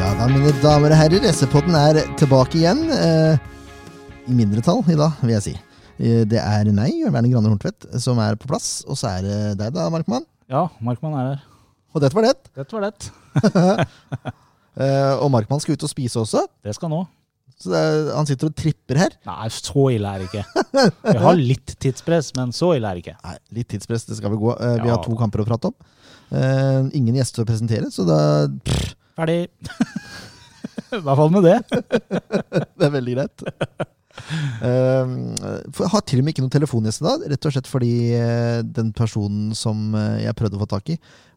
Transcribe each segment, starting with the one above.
Ja da, mine damer og herrer, SV-podden er tilbake igjen. Eh, I mindretall i dag, vil jeg si. Eh, det er meg, Jørn Werner Grane Horntvedt, som er på plass. Og så er det deg, da, Markmann. Ja, Markmann er her. Og dette var det. Dette var det. Eh, og Markmann skal ut og spise også. Det skal nå. Så er, han sitter og tripper her. Nei, så ille er det ikke. Vi har litt tidspress, men så ille er det ikke. Nei, Litt tidspress, det skal vi gå. Eh, vi Ja. har to kamper å prate om. Eh, ingen gjester å presentere, så da pff, Ferdig. I hvert fall med det. Det er veldig greit. Uh, har til og med ikke noen telefongjest i dag, rett og slett fordi eh, den personen som eh, jeg prøvde å få tak i,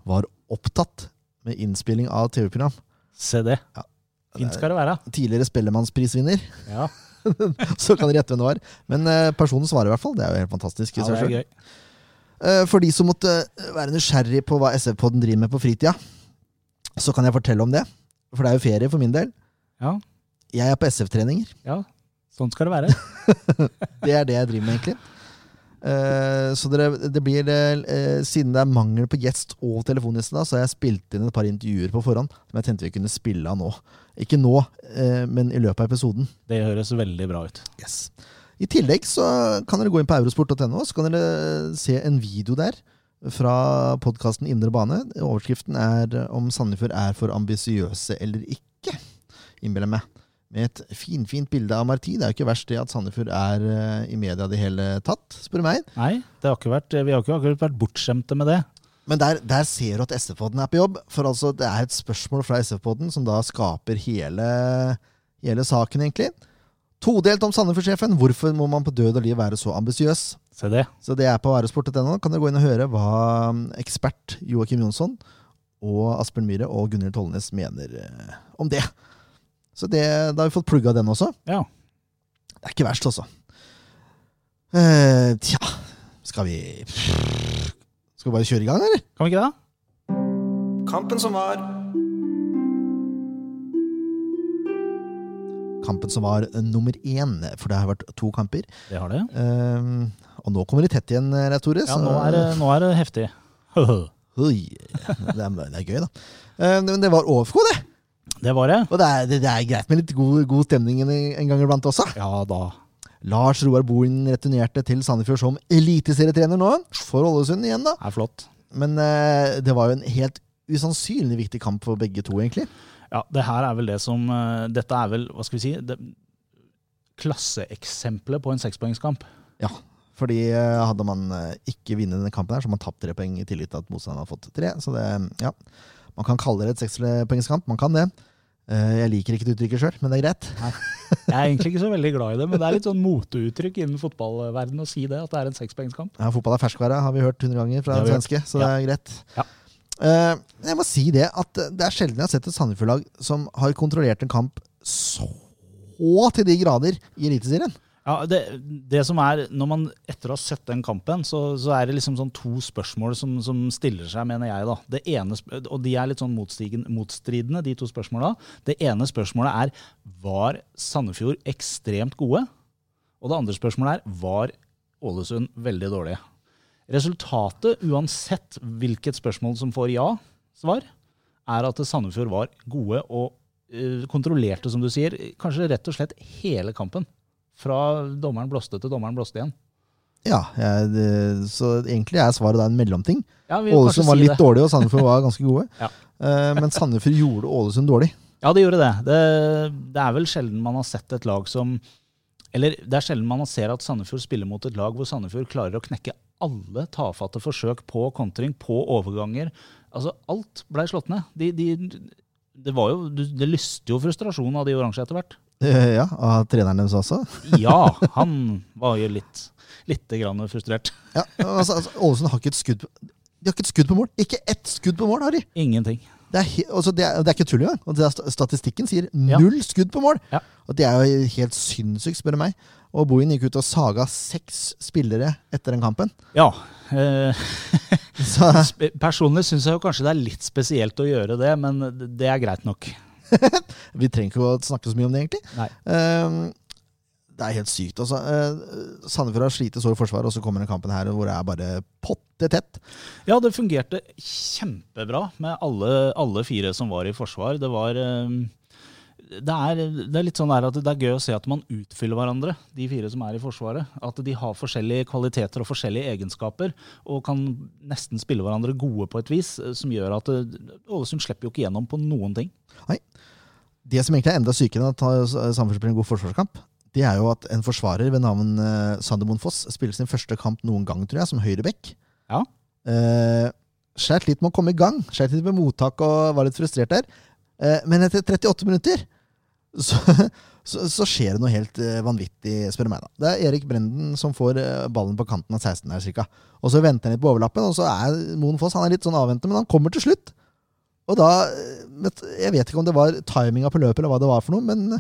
var opptatt med innspilling av TV-program. Se det. Ja. Fint skal det være. Tidligere Spellemannsprisvinner, Ja, så kan dere gjette hvem det var. Men eh, personen svarer i hvert fall. Det er jo helt fantastisk. ja det er gøy. For de som måtte være nysgjerrig på hva SF-podden driver med på fritida, så kan jeg fortelle om det. For det er jo ferie for min del. Ja, Jeg er på SF-treninger. ja, sånn skal det være. Det er det jeg driver med, egentlig. Uh, så dere, det blir uh, Siden det er mangel på gjest og telefongjest, så har jeg spilt inn et par intervjuer på forhånd som jeg tenkte vi kunne spille av nå. Ikke nå, uh, men i løpet av episoden. Det høres veldig bra ut. Yes. I tillegg så kan dere gå inn på eurosport.no, så kan dere se en video der fra podkasten Indre bane. Overskriften er om Sandefjord er for ambisiøse eller ikke, innbiller jeg meg. Med et finfint bilde av Marti. Det er jo ikke verst det at Sandefjord er eh, i media det hele tatt, spør du meg. Nei, det har ikke vært, vi har ikke akkurat vært bortskjemte med det. Men der, der ser du at SF-podden er på jobb. For altså, det er et spørsmål fra SF-podden som da skaper hele, hele saken, egentlig. Todelt om Sandefjord-sjefen. Hvorfor må man på død og liv være så ambisiøs? Se det. Så det er på aresport.no. Kan dere gå inn og høre hva um, ekspert Joakim Jonsson og Asbjørn Myhre og Gunhild Tollnes mener eh, om det. Så det, da har vi fått plugga den også. Ja. Det er ikke verst, altså. Eh, tja, skal vi Skal vi bare kjøre i gang, eller? Kan vi ikke det? Kampen som var. Kampen som var eh, nummer én, for det har vært to kamper. Det har det. Uh, og nå kommer det tett igjen, eh, Tore. Ja, nå er det, nå er det heftig. Oi, det, er, det er gøy, da. Uh, men det var OFK, det. Det var det. Og det er, det, er greit med litt god, god stemning en, en gang iblant også. Ja da. Lars Roar Bohin returnerte til Sandefjord som eliteserietrener nå, for Ålesund igjen, da. Det er flott. Men uh, det var jo en helt usannsynlig viktig kamp for begge to, egentlig. Ja, det her er vel det som eh, Dette er vel, hva skal vi si, det, klasseeksempelet på en sekspoengskamp. Ja, fordi eh, hadde man eh, ikke vunnet denne kampen, her, så hadde man tapt tre poeng i tillit til at motstanderen har fått tre. Så det, ja, man kan kalle det et sekspoengskamp. Man kan det. Jeg liker ikke det uttrykket sjøl, men det er greit. Jeg er egentlig ikke så veldig glad i det, men det er litt sånn moteuttrykk innen fotballverdenen å si det, at det er en sekspoengskamp. Ja, fotball er ferskvare, har vi hørt hundre ganger fra den svenske, så det er greit. Ja. Eh, jeg må si det at det er sjelden jeg har sett et Sandefjord-lag som har kontrollert en kamp så til de grader i Eliteserien. Ja, det, det som er, når man etter å ha sett den kampen, så, så er det liksom sånn to spørsmål som, som stiller seg, mener jeg. da. Det ene, og de er litt sånn motstridende, de to spørsmåla. Det ene spørsmålet er var Sandefjord ekstremt gode? Og det andre spørsmålet er var Ålesund veldig dårlige? Resultatet, uansett hvilket spørsmål som får ja-svar, er at Sandefjord var gode og eh, kontrollerte, som du sier, kanskje rett og slett hele kampen. Fra dommeren blåste til dommeren blåste igjen. Ja, jeg, det, så egentlig er svaret da en mellomting. Ja, Ålesund var si litt det. dårlig, og Sandefjord var ganske gode. Ja. Eh, men Sandefjord gjorde Ålesund dårlig. Ja, det gjorde det. det. Det er vel sjelden man har sett et lag som Eller det er sjelden man ser at Sandefjord spiller mot et lag hvor Sandefjord klarer å knekke alle tafatte forsøk på kontring, på overganger. Altså, alt blei slått ned. De, de, det var jo, det lyste jo frustrasjon av de oransje etter hvert. Eh, ja, Av treneren deres også. Ja, han var jo litt, litt grann frustrert. Ja, altså, altså, Ålesund har ikke et skudd på De har ikke et skudd på mål. Ikke ett skudd på mål har de! Ingenting. Det er, altså det, er, det er ikke tull engang. Og Statistikken sier Ja. null skudd på mål! Ja. Og Det er jo helt sinnssykt, spør du meg. Og Bohin gikk ut og saga seks spillere etter den kampen. Ja. Eh, Så personlig syns jeg jo kanskje det er litt spesielt å gjøre det, men det er greit nok. vi trenger ikke å snakke så mye om det, egentlig. Nei. Ehm, det er helt sykt. Altså, eh, Sandefjord har slitt så i forsvaret, og så kommer den kampen her hvor det er bare potte tett. Ja, det fungerte kjempebra med alle, alle fire som var i forsvar. Det var eh, det er, det er litt sånn at det er gøy å se at man utfyller hverandre, de fire som er i Forsvaret. At de har forskjellige kvaliteter og forskjellige egenskaper, og kan nesten spille hverandre gode på et vis, eh, som gjør at Ålesund slipper jo ikke gjennom på noen ting. Nei. Det som egentlig er enda sykere enn at Sandefjord spiller en god forsvarskamp, det er jo at en forsvarer ved navn uh, Sander Monfoss spiller sin første kamp noen gang, tror jeg, som høyreback. Ja. Uh, Skjært litt med å komme i gang. Skjært litt med mottak og var litt frustrert der. Uh, men etter 38 minutter så, så, så, skjer det noe helt vanvittig, spør du meg. da. Det er Erik Brenden som får ballen på kanten av 16 her, cirka. Og så venter han litt på overlappen, og så er Moen Foss han er litt sånn avventende, men han kommer til slutt. Og da Jeg vet ikke om det var timinga på løpet eller hva det var for noe, men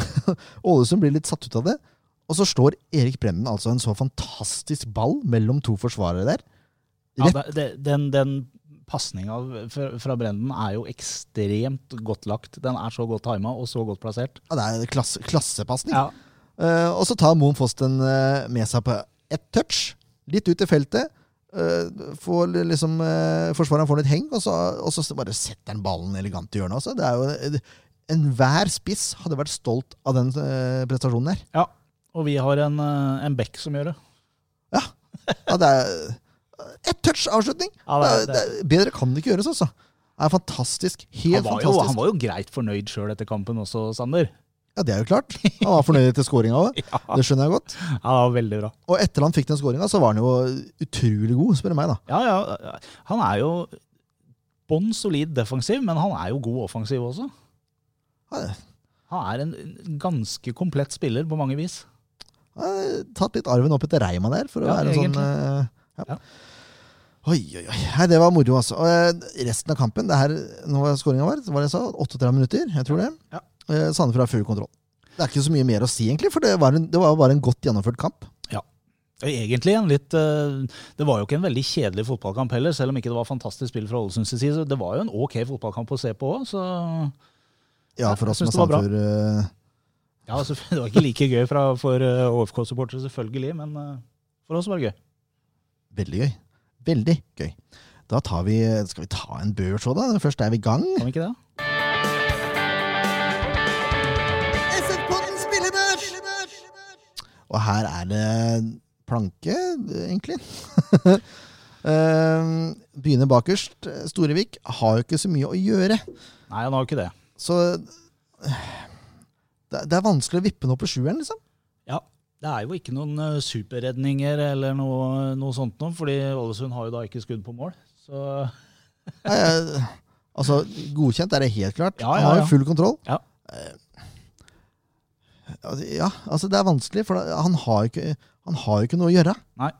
Ålesund blir litt satt ut av det. Og så slår Erik Brenden altså en så fantastisk ball mellom to forsvarere der. Ja, det, den, den pasninga fra Brenden er jo ekstremt godt lagt. Den er så godt tima og så godt plassert. Ja, Det er klasse, klassepasning. Ja. Uh, og så tar Moen Fosten uh, med seg på ett touch, litt ut i feltet. Uh, får liksom, uh, forsvareren får litt heng, og så, og så, bare setter han ballen elegant i hjørnet. Også. Det er jo Enhver spiss hadde vært stolt av den prestasjonen der. Ja, og vi har en, en bekk som gjør det. Ja. ja det er ett touch avslutning! Ja, det, det. Det, bedre kan det ikke gjøres, altså. Det er fantastisk. Helt han fantastisk. Jo, han var jo greit fornøyd sjøl etter kampen også, Sander. Ja, det er jo klart. Han var fornøyd etter skåringa òg. Ja. Det skjønner jeg godt. Ja, det var veldig bra. Og etter han fikk den skåringa, så var han jo utrolig god, spør du meg. da. Ja, ja. Han er jo bånn solid defensiv, men han er jo god offensiv også. Ja, han er en ganske komplett spiller på mange vis. Har tatt litt arven opp etter Reima der, for å ja, være en sånn uh, ja. Oi, oi, oi. Hei, det var moro, altså. Og, uh, resten av kampen det her, Nå var skåringa vår, var det så? 38 minutter, jeg tror det. Ja. Uh, Sandefjord har full kontroll. Det er ikke så mye mer å si, egentlig, for det var, en, det var bare en godt gjennomført kamp. Ja. Egentlig en litt Det var jo ikke en veldig kjedelig fotballkamp heller, selv om ikke det var fantastisk spill fra Ålesunds side. Det var jo en ok fotballkamp å se på òg, så Ja, for oss med Sandefjord Ja, altså, det var ikke like gøy fra, for ÅFK-supportere, selvfølgelig, men for oss var det gøy. Veldig gøy. Veldig gøy. Da tar vi, skal vi ta en børs òg, da? Først er vi i gang. Kan vi ikke det? Og her er det planke, egentlig. uh, begynner bakerst. Storevik har jo ikke så mye å gjøre. Nei, han har jo ikke det. Så det, er vanskelig å vippe den opp på sjueren, liksom. Ja, det er jo ikke noen uh, superredninger eller noe, noe sånt noe, fordi Ålesund har jo da ikke skudd på mål. Så Nei, Altså, godkjent er det helt klart. Ja, ja, Han har jo full kontroll. Ja. Ja, altså det er vanskelig, for han har jo ikke, han har jo ikke noe å gjøre. Nei.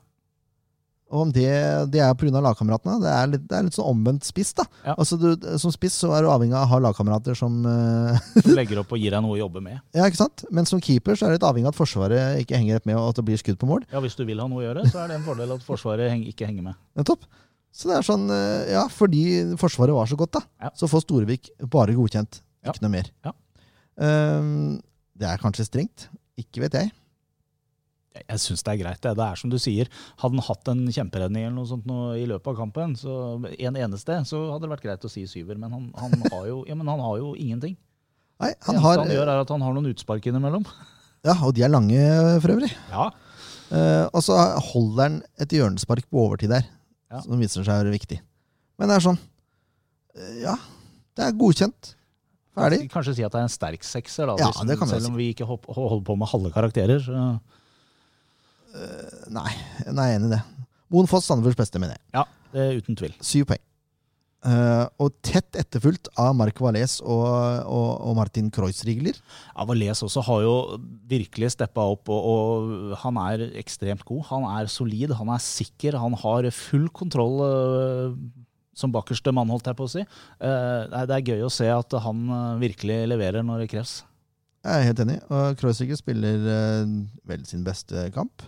Og om det, det er pga. lagkameratene. Det er litt, det er litt sånn omvendt spiss. da. Ja. Altså du, Som spiss så er du avhengig av å ha lagkamerater som uh, Som legger opp og gir deg noe å jobbe med. Ja, ikke sant? Men som keeper så er det litt avhengig av at Forsvaret ikke henger med, og at det blir skudd på mål. Ja, Hvis du vil ha noe å gjøre, så er det en fordel at Forsvaret ikke henger med. Nettopp. Så det er sånn, uh, ja, fordi Forsvaret var så godt, da, Ja. så får Storevik bare godkjent. Ikke noe mer. Ja. Um, det er kanskje strengt. Ikke vet jeg. Jeg, syns det er greit. Det. det er som du sier. Hadde han hatt en kjemperedning eller noe sånt nå i løpet av kampen, så en eneste, så hadde det vært greit å si syver. Men han, han, har, jo, ja, men han har jo ingenting. Nei, Det han eneste har, han gjør, er at han har noen utspark innimellom. ja, Og de er lange, for øvrig. Ja. Uh, og så holder han et hjørnespark på overtid der, Ja. som viser seg å være viktig. Men det er sånn uh, Ja, det er godkjent. Ferdig. Kanskje si at det er en sterk sekser, da, Ja, hvis- det kan vi selv si. om vi ikke holder på med halve karakterer. Så. Nei, nei, jeg er enig i det. Moen Foss, Sandefjords beste, mener jeg. Ja, det er uten tvil. Syv poeng. Uh, og tett etterfulgt av Mark Valais og, og, og Martin Kreuzrigler. Ja, Valais også har jo virkelig steppa opp, og, og han er ekstremt god. Han er solid, han er sikker, han har full kontroll øh, som bakerste mann, holdt jeg på å si. Eh, det er gøy å se at han øh, virkelig leverer når det kreves. Jeg er helt enig. Og Kreuziger spiller uh, vel sin beste kamp.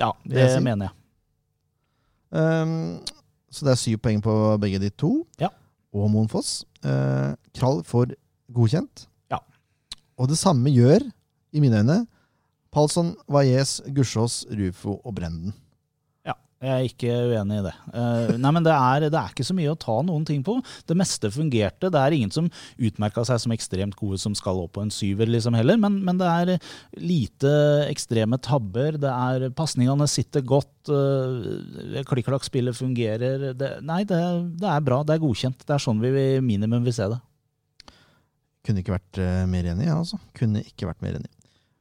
Ja, det jeg mener jeg. Um, så det er syv poeng på begge de to. Ja. Og Monfoss. Uh, Krall får godkjent. Ja. Og det samme gjør, i mine øyne, Palsson, Valles, Gussiås, Rufo og Brenden. Jeg er ikke uenig i det. Uh, nei, men det er, det er ikke så mye å ta noen ting på. Det meste fungerte. Det er ingen som utmerka seg som ekstremt gode som skal opp på en syver, liksom heller. Men, men det er lite ekstreme tabber. Det er Pasningene sitter godt. Uh, Klikk-klakk-spillet fungerer. Det, nei, det, det, er bra. Det er godkjent. Det er sånn vi minimum vil se det. Kunne ikke vært uh, mer enig, ja, altså. Kunne ikke vært mer enig.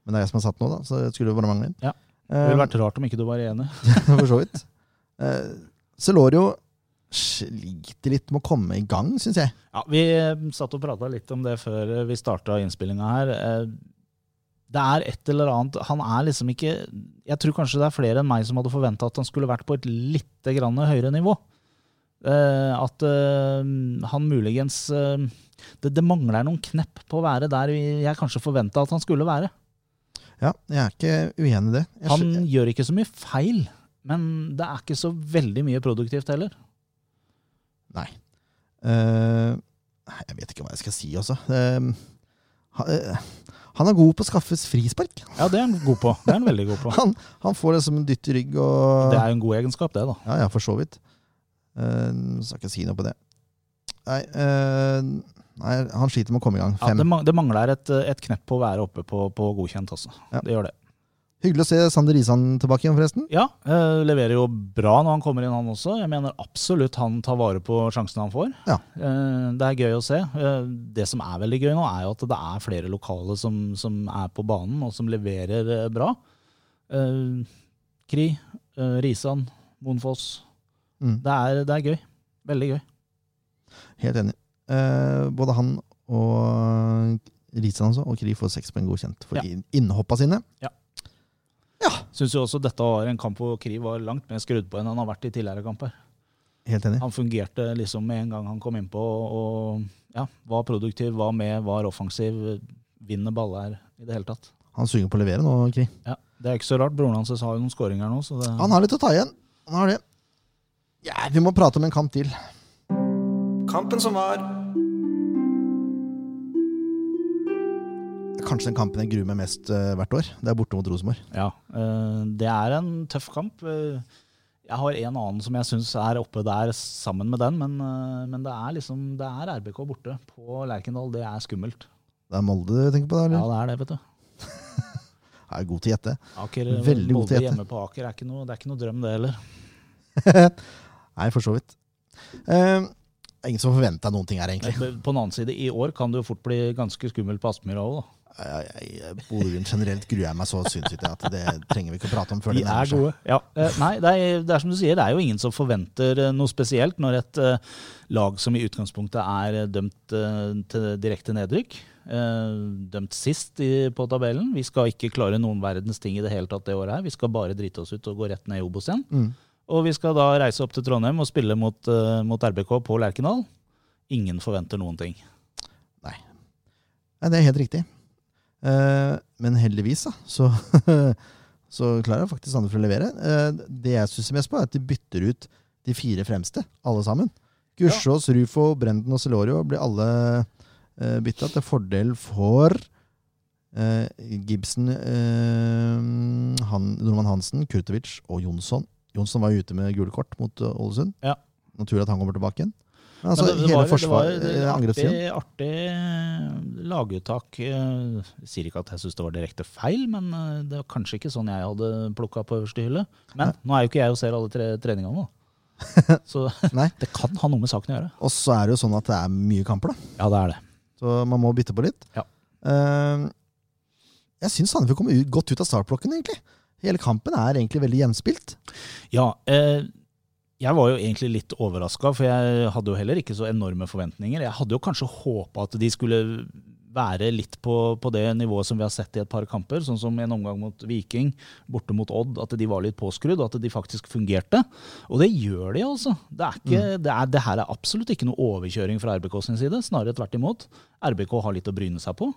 Men det er jeg som har satt nå, da, så det skulle bare mangle. Ja. Det ville vært rart om ikke du var enig. For så vidt. Uh, Celorio sliter litt med å komme i gang, syns jeg. Ja, Vi satt og prata litt om det før vi starta innspillinga her. Det er et eller annet Han er liksom ikke Jeg tror kanskje det er flere enn meg som hadde forventa at han skulle vært på et litt grann høyere nivå. At han muligens det, det, mangler noen knepp på å være der jeg kanskje forventa at han skulle være. Ja, jeg er ikke uenig i det. Jeg han skjønner. gjør ikke så mye feil, men det er ikke så veldig mye produktivt heller. Nei. Uh, jeg vet ikke hva jeg skal si, altså. Uh, han er god på å skaffe frispark. Ja, det er han god på. Det er han veldig god på. han, han, får det som en dytt i rygg og Det er jo en god egenskap, det, da. Ja, ja, for så vidt. Uh, skal ikke si noe på det. Nei, uh, Nei, Han sliter med å komme i gang. Ja, det, det, mangler et, et, knepp på å være oppe på, på godkjent. Også. Ja. Det gjør det. Hyggelig å se Sander Risan tilbake igjen, forresten. Ja, eh, leverer jo bra når han kommer inn, han også. Jeg mener absolutt han tar vare på sjansene han får. Ja. Eh, det er gøy å se. Eh, det som er veldig gøy nå, er jo at det er flere lokale som, som er på banen, og som leverer eh, bra. Eh, Kri, eh, Risan, Monfoss. Mm. Det, er, det er gøy. Veldig gøy. Helt enig. Uh, både han og Risan altså, og Kri får seks poeng godkjent for ja. innhoppa sine. Ja. ja. Syns jo også dette var en kamp hvor Kri var langt mer skrudd på enn han har vært i tidligere kamper. Helt enig. Han fungerte liksom med en gang han kom innpå og ja, var produktiv, var med, var offensiv, vinner baller i det hele tatt. Han synger på å levere nå, Kri. Ja, Det er ikke så rart. Broren hans har jo noen skåringer nå. Det... Han har litt å ta igjen. Han har det. Ja, vi må prate om en kamp til. Kampen som var. Kanskje den kampen jeg gruer meg mest uh, hvert år. Det er borte mot Rosenborg. Ja, uh, det er en tøff kamp. Uh, jeg har en annen som jeg syns er oppe der sammen med den, men, men det er liksom det er RBK borte på Lerkendal. Det er skummelt. Det er Molde du tenker på? da, eller? Ja, det er det, vet du. jeg er god til å gjette. Aker, Veldig god til å gjette. hjemme på Aker er ikke noe, det er ikke noe drøm, det heller. Nei, for så vidt. Uh, ingen som forventa noen ting her, egentlig. På den annen side, i år kan det jo fort bli ganske skummelt på Aspmyra òg, da. Bodø generelt gruer jeg meg så sinnssykt at det trenger vi ikke å prate om før de er gode. Ja. Eh, nei, det er, det er, som du sier, det er jo ingen som forventer eh, noe spesielt når et uh, lag som i utgangspunktet er dømt til direkte nedrykk, dømt sist på tabellen. Vi skal ikke klare noen verdens ting i det hele tatt det året her. Vi skal bare drite oss ut og gå rett ned i Obos igjen. Mm. Og vi skal da reise opp til Trondheim og spille mot, mot RBK på Lerkendal. Ingen forventer noen ting. Nei. Nei, det er helt riktig. Eh, men heldigvis da, så, så klarer faktisk Sandefjord å levere. Eh, det jeg stusser mest på, er at de bytter ut de fire fremste, alle sammen. Gussiås, ja. Rufo, Brenden og Celorio blir alle uh, bytta til fordel for uh, Gibson, uh, han, Norman Hansen, Kurtovic og Jonsson. Jonsson var ute med gule kort mot Ålesund. Ja. Naturlig at han kommer tilbake igjen. Altså, det, det, hele var, forsvaret, det var artig, artig eh, laguttak. Jeg eh, sier ikke at jeg syns det var direkte feil, men eh, det var kanskje ikke sånn jeg hadde plukka på øverste hylle. Men Nei. nå er jo ikke jeg og ser alle tre, treningene, da. Så det kan ha noe med saken å gjøre. Og så er det jo sånn at det er mye kamper, da. Ja, det er det. Så man må bytte på litt. Ja. Uh, jeg syns Sandefjord kommer godt ut av startblokken, egentlig. Hele kampen er egentlig veldig gjenspilt. Ja, eh, jeg var jo egentlig litt overraska, for jeg hadde jo heller ikke så enorme forventninger. Jeg hadde jo kanskje håpa at de skulle være litt på, på, det nivået som vi har sett i et par kamper, sånn som en omgang mot Viking, borte mot Odd, at de var litt påskrudd, og at de faktisk fungerte. Og det gjør de, altså. Det, er ikke, mm. det, er, det her er absolutt ikke noe overkjøring fra RBK sin side, snarere tvert imot. RBK har litt å bryne seg på.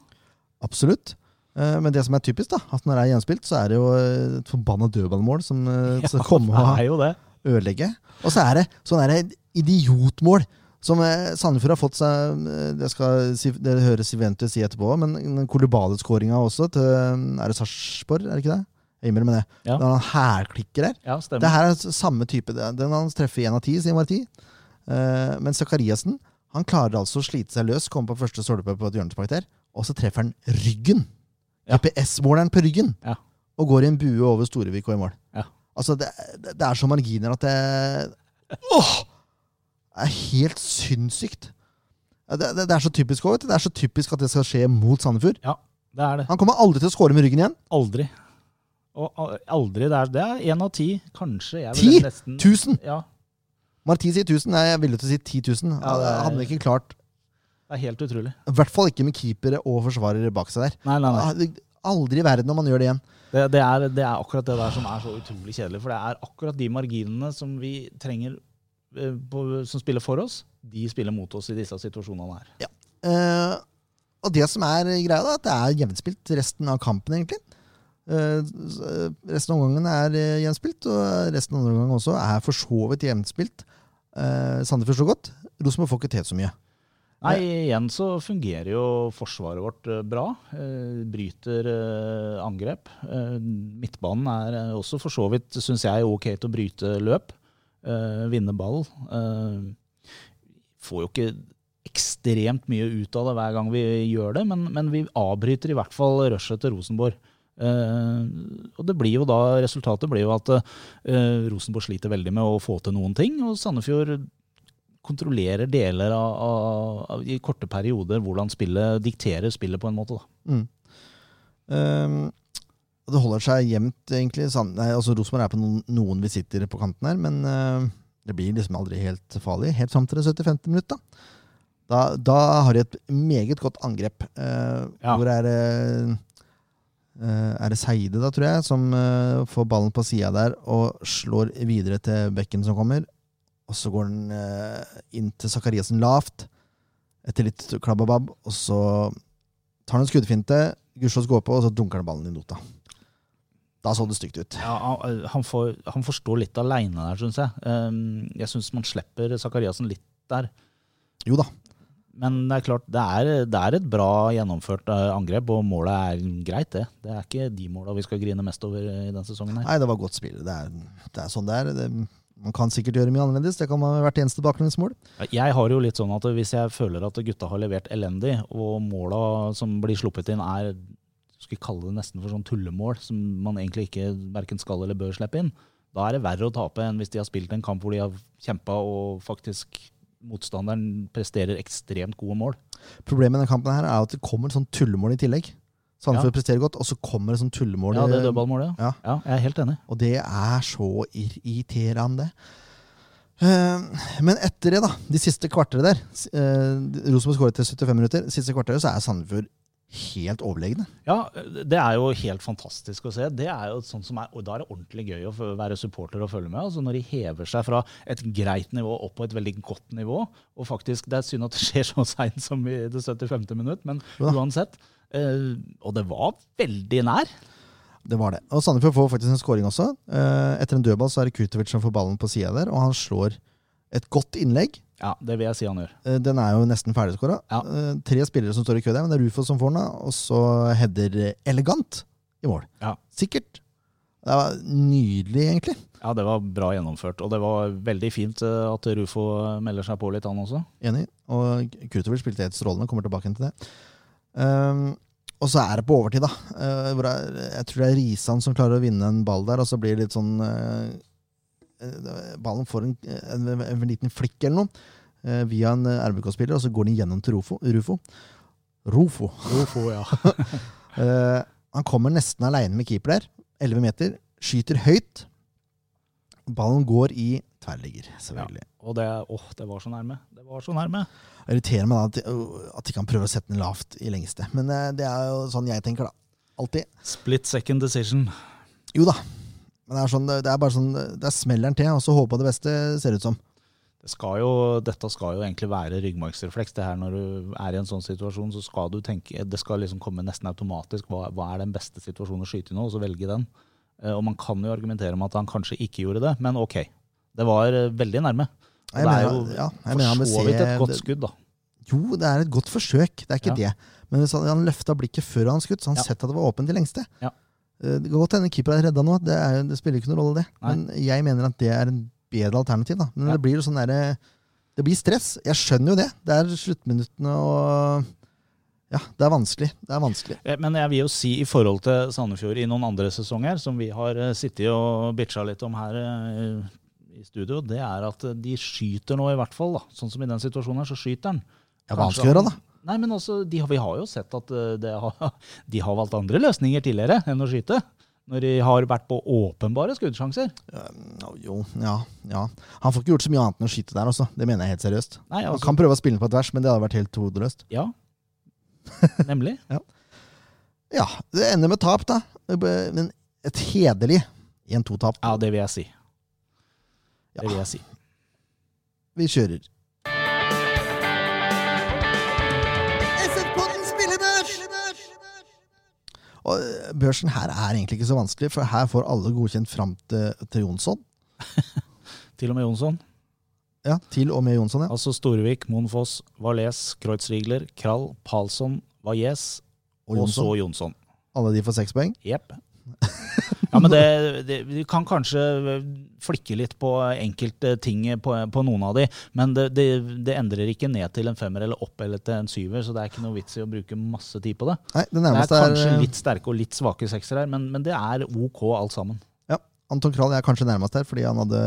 Absolutt. Eh, men det som er typisk, da, at når det er gjenspilt, så er det jo et forbanna dødballmål som kommer. Ja, det er jo og ødelegge. Og så er det sånn idiotmål Som eh, Sandefjord har fått seg eh, Det skal det høres Siventus si etterpå, men Kolibale-skåringa også til Er det Sarpsborg, er det ikke det? Jeg innrømmer det. Ja. Det er han hælklikker der. Ja, stemmer. Det her er samme type. det- Den han treffer én av ti, sier Marti. Eh, men Zakariassen han klarer altså å slite seg løs, komme på første stolpe på et hjørnespark der, og så treffer han ryggen. GPS-måleren på ryggen. Ja. Og går i en bue over Storevik og i mål. Ja. Altså, det, det er så marginer at det Åh! Det er helt sinnssykt. Det, det, det er så typisk også. Det er så typisk at det skal skje mot Sandefjord. Det er det. Han kommer aldri til å score med ryggen igjen. Aldri. Og aldri. Det er, det er én av ti, kanskje. Jeg Ti? nesten, 1000! Ja, Marti sier 1000. Nei, jeg er villig til å si 10 000. Ja, det er- Hadde ikke klart det er helt utrolig. I hvert fall ikke med keepere og forsvarere bak seg der. Nei, nei, nei. Aldri i verden om man gjør det igjen. Det, det, er, det er akkurat det der som er så utrolig kjedelig. For det er akkurat de marginene som vi trenger eh, på, som spiller for oss, de spiller mot oss i disse situasjonene her. Eh, og det som er greia, da, at det er jevnspilt resten av kampen, egentlig. Eh, eh, resten av omgangen er eh, jevnspilt, og resten av andre omgang også er for så vidt jevnspilt. Uh, Sandefjord så godt. Rosenborg får ikke til så mye. Nei, igjen så fungerer jo forsvaret vårt eh, bra. Eh, bryter eh, angrep. Midtbanen er også for så vidt, syns jeg, ok til å bryte løp. Vinne ball. Får jo ikke ekstremt mye ut av det hver gang vi gjør det, men, men vi avbryter i hvert fall rushet til Rosenborg. Eh, og det blir jo da, resultatet blir jo at eh, Rosenborg sliter veldig med å få til noen ting, og Sandefjord kontrollerer deler av, av, av i korte perioder hvordan spillet dikterer spillet på en måte. Mm. Um, det holder seg jevnt, egentlig. Sand- Nei, altså Rosenborg er på noen, noen visitter på kanten her, men uh, det blir liksom aldri helt farlig. Helt fram til det 75. minutt, da. Da, da har de et meget godt angrep. Uh, Ja. Hvor er det uh, Er det Seide, da, tror jeg, som eh, får ballen på sida der og slår videre til bekken som kommer. Og så går den eh, inn til Zakariassen lavt, etter litt klabbabab, og så tar han en skuddfinte, Gudskjelov går på, og så dunker han ballen i nota. Da så det stygt ut. Ja, han, han, får, han får stå litt aleine der, syns jeg. Um, jeg syns man slipper Zakariassen litt der. Jo da. Men det er klart, det er, det er et bra gjennomført eh, angrep, og målet er greit, det. Det er ikke de måla vi skal grine mest over i denne sesongen. her. Nei, det var godt spill. Det er, det er sånn det er. Det, man kan sikkert gjøre mye annerledes. Det kan man hvert eneste baklengsmål. Jeg har jo litt sånn at hvis jeg føler at gutta har levert elendig, og måla som blir sluppet inn er skal vi kalle det nesten for sånn tullemål, som man egentlig ikke verken skal eller bør slippe inn, da er det verre å tape enn hvis de har spilt en kamp hvor de har kjempa og faktisk motstanderen presterer ekstremt gode mål. Problemet med denne kampen her er at det kommer sånn tullemål i tillegg. Sandefjord Ja. presterer godt, og så kommer det sånn tullemål. Ja, det dødballmålet, Ja. ja. Jeg er helt enig. Og det er så irriterende. Eh, men etter det, da, de siste kvarteret der uh, Rosenborg skåret til 75 minutter. Siste kvarteret så er Sandefjord helt overlegne. Ja, det er jo helt fantastisk å se. Det er jo sånn som er, og Da er det ordentlig gøy å være supporter og følge med. altså Når de hever seg fra et greit nivå opp på et veldig godt nivå. og faktisk, Det er synd at det skjer så seint som i det 75. minutt, men uansett. Eh, og det var veldig nær. Det var det. Og Sandefjord får faktisk en scoring også. Eh, etter en dødball så er det Kurtovic som får ballen på sida der, og han slår et godt innlegg. Ja, det vil jeg si han gjør. Eh, Den er jo nesten ferdigskåra. Ja. Tre spillere som står i kø der, men det er Rufo som får den, og så header elegant i mål. Ja. Sikkert. Det var nydelig, egentlig. Ja, det var bra gjennomført. Og det var veldig fint at Rufo melder seg på litt, han også. Enig. Og Kurtovic spilte helt strålende. Kommer tilbake til det. Um, og så er det på overtid, da. Uh, hvor jeg, jeg tror det er Risan som klarer å vinne en ball der, og så blir det litt sånn eh, Ballen får en, en, en liten flikk eller noe uh, via en RBK-spiller, og så går den gjennom til Rufo. Rufo. Rufo. Rufo, ja. Han kommer nesten aleine med keeper der. 11 meter. Skyter høyt. Ballen går i tverrligger, selvfølgelig. Og det, åh, det var så nærme. Det var så nærme. Det irriterer meg da at, de- at de kan prøve å sette den lavt i lengste. Men eh, det er jo sånn jeg tenker, da. Alltid. Split second decision. Jo da. Men det er, sånn, det er bare sånn Det er smelleren til, og så håpe på det beste, ser det ut som. Det skal jo, dette skal jo egentlig være ryggmargsrefleks. Det her Når du er i en sånn situasjon, så skal du tenke Det skal liksom komme nesten automatisk. Hva, hva er den beste situasjonen å skyte i nå? Og så velge den. Eh, Og man kan jo argumentere med at han kanskje ikke gjorde det, men ok. Det var eh, veldig nærme. Det er jo ja, for så vidt et godt skudd, da. Jo, det er et godt forsøk, det er ikke det. Men hvis han, han løfta blikket før han skutt, så han Ja. sett at det var åpent i lengste. Ja. Eh, Det kan godt hende keeper er redda nå, det, er, det spiller ikke noen rolle, det. Nei. Men jeg mener at det er en bedre alternativ. da. Men Ja. det blir jo sånn derre Det blir stress. Jeg skjønner jo det. Det er sluttminuttene og Ja, det er vanskelig. Det er vanskelig. Eh, Men jeg vil jo si i forhold til Sandefjord i noen andre sesonger, som vi har eh, sittet og bitcha litt om her eh, i studio, det er at eh, de skyter nå i hvert fall. da. Sånn som i den situasjonen her, så skyter han. Ja, hva han skal gjøre, da? Nei, men også, de, Vi har jo sett at eh, det har, de har valgt andre løsninger tidligere enn å skyte. Når de har vært på åpenbare skuddsjanser. Ja, Jo, ja, ja. Han får ikke gjort så mye annet enn å skyte der også. Det mener jeg helt seriøst. Nei, Han altså, kan prøve å spille på et vers, men det hadde vært helt hodeløst. Ja, nemlig. Ja, det ender med tap, da. Men et hederlig 1-2-tap. Ja, det vil jeg si. Ja. Det vil jeg si. Vi kjører. Og eh, Børsen her er egentlig ikke så vanskelig, for her får alle godkjent fram til, til Jonsson. Til og med Jonsson. Ja, Til og med Jonsson, ja. Altså Storvik, Monfoss, Valais, Kreutzrigler, Krall, Palsson, Valles Og og så Jonsson. Jonsson. Alle de får seks poeng. Jepp. Ja, men det, det, Vi kan kanskje flikke litt på enkelte ting på, på noen av de, men det, det, det endrer ikke ned til en femmer eller opp eller til en syver, så det er ikke noe vits i å bruke masse tid på det. Nei, det er kanskje er, kanskje litt sterke og litt svake seksere her, men, men det er OK alt sammen. ja, Anton Krall er kanskje nærmest her, fordi han hadde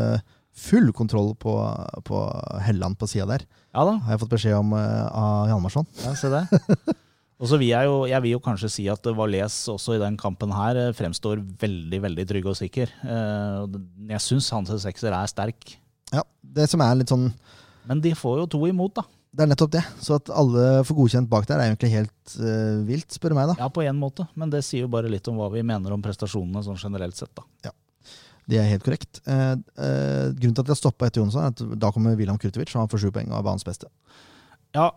full kontroll på, på Helland på sida der. Ja da, Har jeg fått beskjed om eh, av Hjalmarsson. ja, se det. Og så vil jeg, jo, jeg vil jo kanskje si at Valais også i den kampen her eh, fremstår veldig veldig trygg og sikker. Eh, Jeg syns hans sekser er sterk. Ja, Det som er litt sånn Men de får jo to imot, da. Det er nettopp det. Så at alle får godkjent bak der, er egentlig helt uh, vilt, spør du meg. da. Ja, på en måte. Men det sier jo bare litt om hva vi mener om prestasjonene sånn generelt sett, da. Ja. Det er helt korrekt. Eh, eh, grunnen til at jeg stoppa etter Jonsson, er at da kommer William Kurtovic, og han får sju poeng og er banens beste. Ja,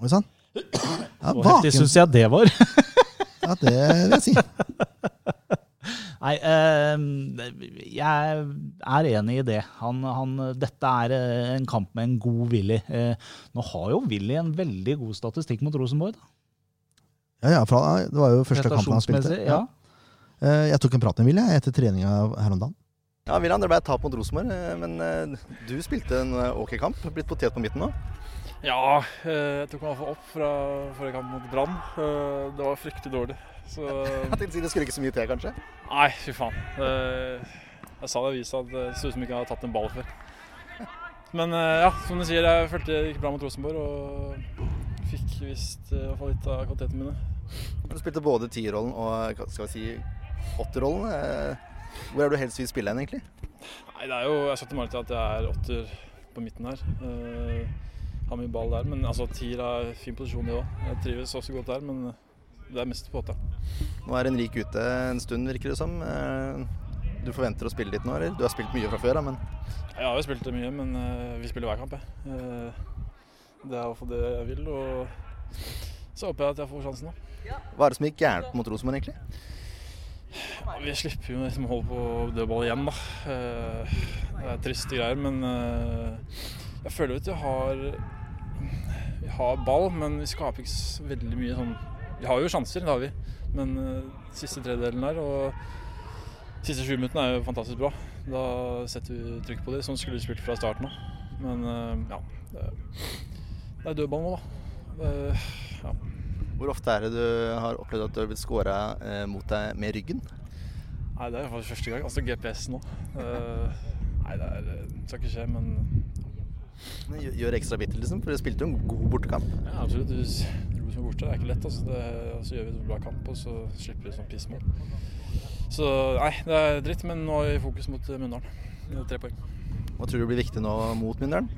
Oi sann. Ja, så heftig syns jeg det var. Ja, det vil jeg si. Nei, eh, jeg er enig i det. Han, han, dette er eh, en kamp med en god Willy. Eh, nå har jo Willy en veldig god statistikk mot Rosenborg. Da. Ja, ja, fra, det var jo første kampen han spilte. Ja. Eh, jeg tok en prat med Willy etter treninga her om dagen. Ja, William, det ble et tap mot Rosenborg, eh, men eh, du spilte en ok kamp. Blitt potet på midten nå. Ja, eh, jeg tok meg opp fra forrige kamp mot Brann. Eh, Det var fryktelig dårlig. Så Jeg tenkte å si Det skulle ikke så mye til, kanskje? Nei, fy faen. Eh, Jeg sa det i avisa at det så ut som jeg ikke hadde tatt en ball før. Men ja, som du sier, jeg følte det gikk bra mot Rosenborg og fikk visst i hvert fall litt av kvalitetene mine. Du spilte både tierrollen og skal vi si, åtterrollen. Hvor er du helst vil spille hen, egentlig? Nei, det er jo Jeg setter til til at jeg er åtter på midten her. Har mye ball der, men altså tier er fin posisjon det òg. Jeg trives også godt der, men det er mest på åtta. Nå er Henrik ute en stund, virker det som. Eh, Du forventer å spille litt nå, eller? Du har spilt mye fra før, da, men Jeg har jo spilt det mye, men eh, vi spiller hver kamp, jeg. Eh, det er i hvert fall det jeg vil, og så håper jeg at jeg får sjansen nå. hva er det som gikk gærent mot Rosenborg, egentlig? Ja, vi slipper jo et mål på dødball igjen, da. Det er triste greier, men jeg føler at jeg har har ball, men vi skaper ikke så veldig mye sånn Vi har jo sjanser, det har vi, men eh, siste tredjedelen der og siste sju minuttene er jo fantastisk bra. Da setter vi trykk på det. Sånn skulle vi spilt fra starten av. Men eh, ja. Det, er dødball nå, da. Det, ja. Hvor ofte er det du har opplevd at du har blitt scora eh, mot deg med ryggen? Nei, det er faktisk første gang. Altså GPS nå. Nei, det er, det skal ikke skje, Men gjør- ekstra bitter, liksom? For dere spilte jo en god bortekamp. ja, absolutt. Hvis Rosenborg er borte, det er ikke lett. Altså. Det, så gjør vi en bra kamp, og så slipper vi sånn pissmål. Så nei, det er dritt, men nå er vi i fokus mot Mjøndalen. Tre poeng. Hva tror du blir viktig nå mot Myndalen?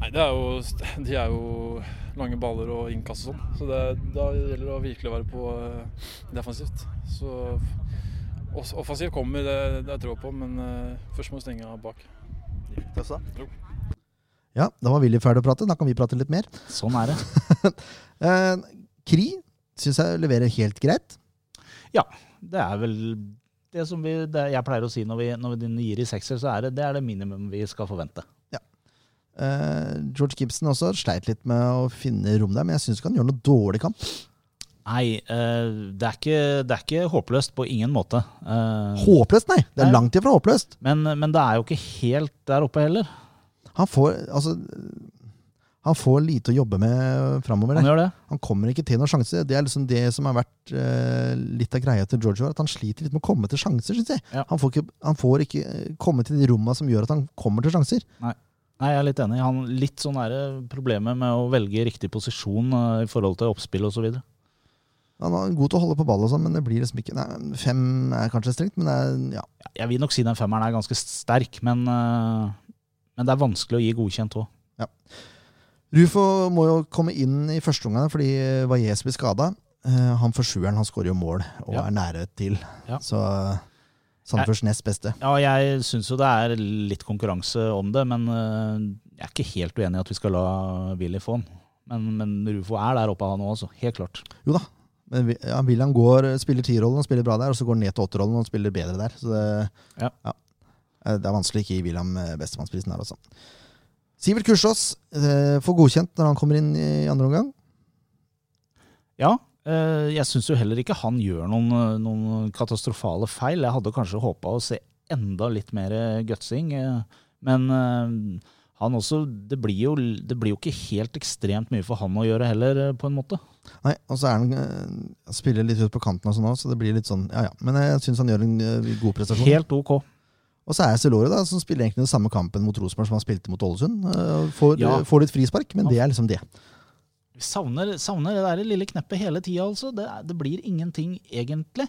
Nei, det er jo, de er jo lange baller og innkast og sånn, så det, da gjelder det å virkelig være på eh, defensivt. Så offensiv kommer, det, det jeg tro på, men eh, først må vi stenge av bak. Det også, da? Ja, Da var Willy ferdig å prate. Da kan vi prate litt mer. Sånn er det. Eh, Kri syns jeg leverer helt greit. Ja, Det er vel det som vi, det jeg pleier å si når vi, når vi gir i sekser, så er det det er det minimum vi skal forvente. Eh, George Gibson også sleit litt med å finne rom der, men jeg syns ikke han gjør noe dårlig kamp. Nei, eh, det, er ikke, det er ikke håpløst på ingen måte. Eh, Håpløst, nei! Det er Nei. langt ifra håpløst. men, men det er jo ikke helt der oppe heller. Han får altså Han får lite å jobbe med framover. Han. Han kommer ikke til noen sjanser. Det er liksom det som har vært uh, litt av greia til George. At han sliter litt med å komme til sjanser, syns jeg. Ja. Han, får ikke, han får ikke eh, komme til de romma som gjør at han kommer til sjanser. Nei, jeg er litt enig. Han Litt sånn er problemet med å velge riktig posisjon uh, i forhold til oppspill osv. Han er god til å holde på ball, og sånn, men det blir liksom ikke nei, Fem er kanskje strengt, men det er, ja. Jeg vil nok si den femmeren er ganske sterk, men, eh, men det er vanskelig å gi godkjent òg. Rufo må jo komme inn i første omgang fordi Valles blir skada. Han får sjueren, han skårer jo mål og Ja. er nære til. Ja. Så Sandefjords nest beste. Ja, jeg syns jo det er litt konkurranse om det, men eh, jeg er ikke helt uenig i at vi skal la Willy få den. Men, men Rufo er der oppe, han òg, altså. Helt klart. Jo da. Men ja, William går, spiller tierrollen og spiller bra der, og så går han ned til åtterrollen og spiller bedre der. Så det, Ja. Eh, Det er vanskelig å ikke gi William eh, bestemannsprisen her, altså. Sivert Kursås eh, får godkjent når han kommer inn i andre omgang. Ja, eh, jeg syns jo heller ikke han gjør noen, eh, noen katastrofale feil. Jeg hadde kanskje håpa å se enda litt mer gutsing, eh, men eh, han også det blir, jo, det blir jo ikke helt ekstremt mye for han å gjøre heller, eh, på en måte. Nei, og så er han eh, spiller litt ut på kanten og sånn også, så det blir litt sånn Ja ja. Men jeg syns han gjør en eh, god prestasjon. Helt ok. Og så er Celore, da, som spiller egentlig den samme kampen mot Rosenborg som han spilte mot Ålesund. eh, Får, Ja. får litt frispark, men det er liksom det. Vi savner, savner det der lille kneppet hele tida, altså. Det, det blir ingenting, egentlig.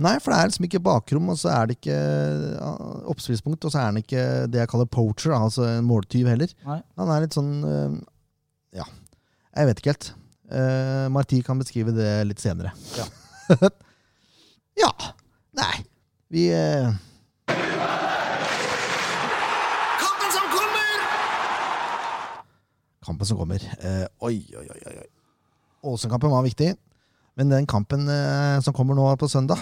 Nei, for det er liksom ikke bakrom, og så er det ikke ja, oppspillspunkt, og så er han ikke det jeg kaller poacher, altså en måltyv heller. Nei. Han er litt sånn eh, Ja, jeg vet ikke helt. Uh, Marti kan beskrive det litt senere. Ja. ja. Nei. Vi eh, Kampen som kommer! Kampen som kommer. Eh, oi, oi, oi. oi. Ålesund-kampen var viktig. Men den kampen eh, som kommer nå på søndag,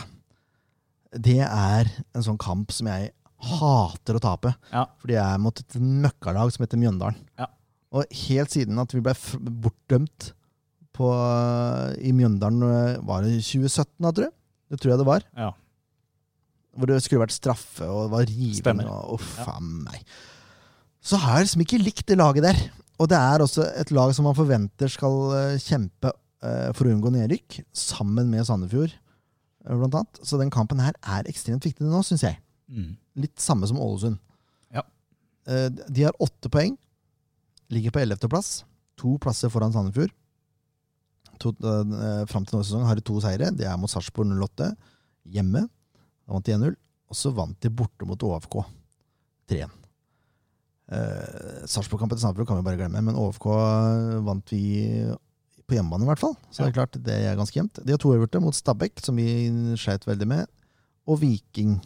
det er en sånn kamp som jeg hater å tape. Ja. Fordi jeg er mot et møkkalag som heter Mjøndalen. Ja. Og helt siden at vi ble f- bortdømt på, i Mjøndalen, eh, var det 2017 da, tror jeg? Det tror jeg det var. Ja. Hvor det skulle vært straffe og var riving. Og, Og, faen Ja. meg. Så har jeg liksom ikke likt det laget der. Og det er også et lag som man forventer skal eh, kjempe eh, for å unngå nedrykk, sammen med Sandefjord, eh, blant annet. Så den kampen her er ekstremt viktig nå, syns jeg. Mm. Litt samme som Ålesund. Ja. De har åtte poeng. Ligger på ellevteplass. To plasser foran Sandefjord. To, Fram til nå i sesongen har de to seire. Det er mot Sarpsborg 08 hjemme. Da vant de 1-0. Og så vant de borte mot ÅFK 3-1. Uh, Sarpsborg-kampen til Sandefjord kan vi bare glemme, men ÅFK vant vi på hjemmebane, i hvert fall. Så det er klart, det er ganske jevnt. De har to øverte mot Stabæk, som vi skjøt veldig med, og Viking.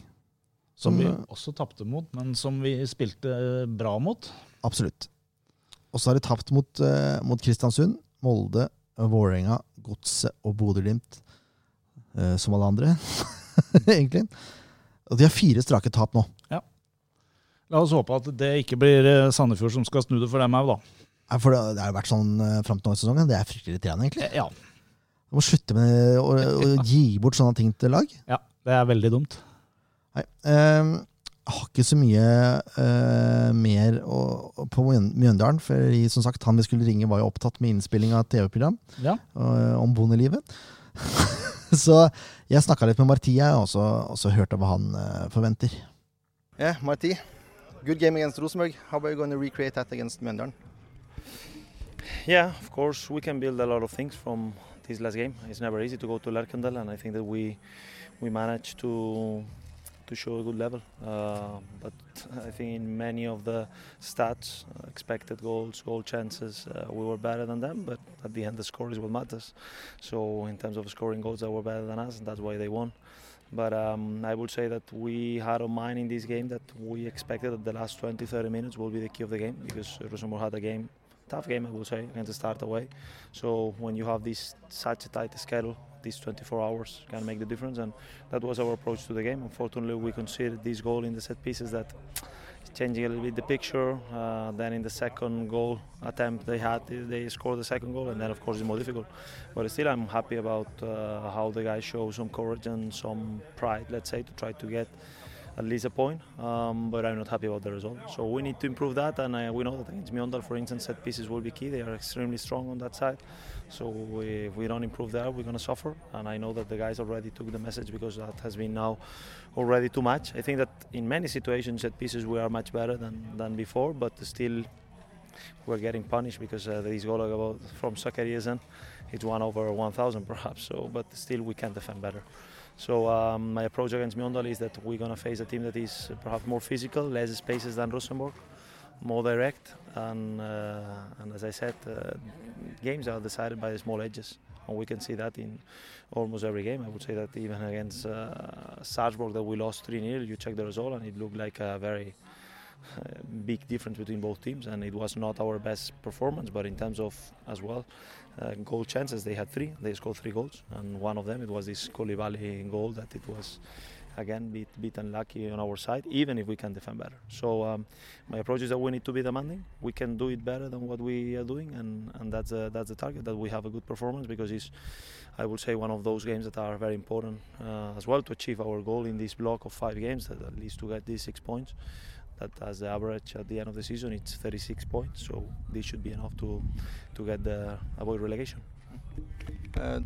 Som vi også tapte mot, men som vi spilte eh, bra mot. Absolutt. Og så har de tapt mot, uh, mot Kristiansund, Molde, Vålerenga, Godset og Bodø-Glimt. Uh, som alle andre, egentlig. Og de har fire strake tap nå. Ja. La oss håpe at det ikke blir eh, Sandefjord som skal snu det for dem òg, da. Ja, For det, har jo vært sånn uh, fram til nå i sesongen. Det er fryktelig irriterende, egentlig. Eh, Ja, Du må slutte med å, å gi bort sånne ting til lag. ja, det er veldig dumt. Nei. um, jeg har ikke så mye uh, mer å- på Mjøndalen. For som sagt, han vi skulle ringe, var jo opptatt med innspilling av TV-program Ja. uh, om bondelivet. så jeg snakka litt med Marti, og så, og så hørte hva han eh, forventer. Yeah, Marti. Good game against Rosenborg. How are you going to recreate that against Mjøndalen? Yeah, of course, we can build a lot of things from this last game. It's never easy to go to Lerkendal, and I think that we we managed to to show a good level. Uh, but I think in many of the stats, uh, expected goals, goal chances, uh, we were better than them. But at the end, the score is what matters. So in terms of scoring goals, they were better than us, and that's why they won. But um, I would say that we had on mind in this game that we expected that the last 20, 30 minutes will be the key of the game because Rosenborg had a game tough game, I will say, against the start away. So when you have this such a tight schedule, these 24 hours can make the difference, and that was our approach to the game. Unfortunately, we conceded this goal in the set pieces that changing a little bit the picture. Uh, then in the second goal attempt they had, they scored the second goal, and then of course it's more difficult. But still, I'm happy about uh, how the guys show some courage and some pride, let's say, to try to get at least a point. Um, but I'm not happy about the result. So we need to improve that, and uh, we know that against Mjondal, for instance, set pieces will be key. They are extremely strong on that side. So we, if we don't improve there, we're going to suffer. And I know that the guys already took the message because that has been now already too much. I think that in many situations, set pieces we are much better than, than before, but still we're getting punished because uh, this goal about from Sakariasen, it's one over 1,000 perhaps. So, but still we can defend better. So um, my approach against Mjondal is that we're gonna face a team that is perhaps more physical, less spaces than Rosenborg, more direct, and, uh, and as I said, uh, games are decided by the small edges, and we can see that in almost every game. I would say that even against uh, Salzburg that we lost 3-0, you check the result and it looked like a very uh, big difference between both teams, and it was not our best performance. But in terms of as well uh, goal chances, they had three. They scored three goals, and one of them it was this Koulibaly goal that it was again bit bit unlucky on our side. Even if we can defend better, so um, my approach is that we need to be demanding. We can do it better than what we are doing, and and that's uh, that's the target that we have a good performance because it's. I would say one of those games that are very important uh, as well to achieve our goal in this block of five games, that at least to get these six points that as the average at the end of the season it's 36 points so this should be enough to to get the avoid relegation Uh,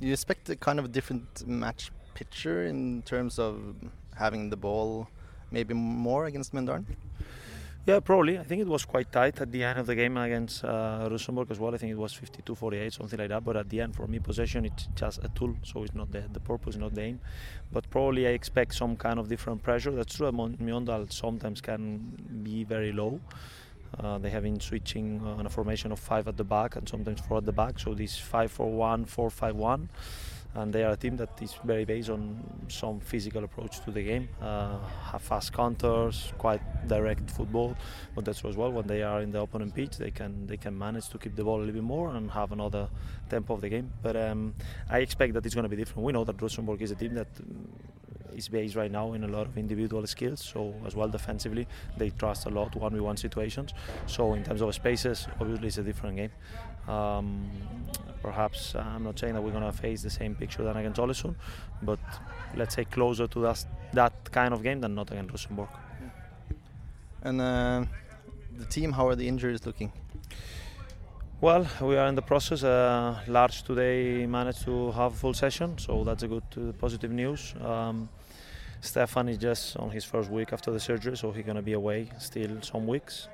you expect a kind of different match picture in terms of having the ball maybe more against Mendaren? Yeah probably. I think it was quite tight at the end of the game against uh, Rosenborg as well. I think it was 52-48 something like that. But at the end for me possession it's just a tool so it's not the, the purpose not the aim. But probably I expect some kind of different pressure. That's true Mjondal sometimes can be very low. Uh, they have been switching uh, on a formation of five at the back and sometimes four at the back. So this five four and they are a team that is very based on some physical approach to the game. Uh, have fast counters, quite direct football, but that's as well when they are in the opponent pitch, they can they can manage to keep the ball a little bit more and have another tempo of the game. But um, I expect that it's going to be different. We know that Rosenborg is a team that. um, is based right now in a lot of individual skills. So as well defensively, they trust a lot one-v-one situations. So in terms of spaces, obviously it's a different game. Um, perhaps uh, I'm not saying that we're going to face the same picture than against Olesund, but let's say closer to that, that kind of game than not against Rosenborg. And uh, the team, how are the injuries looking? Well, we are in the process. Uh, Lars today managed to have a full session, so that's a good uh, positive news. Um, Stefan is just on his first week after the surgery, so he's gonna be away still some weeks.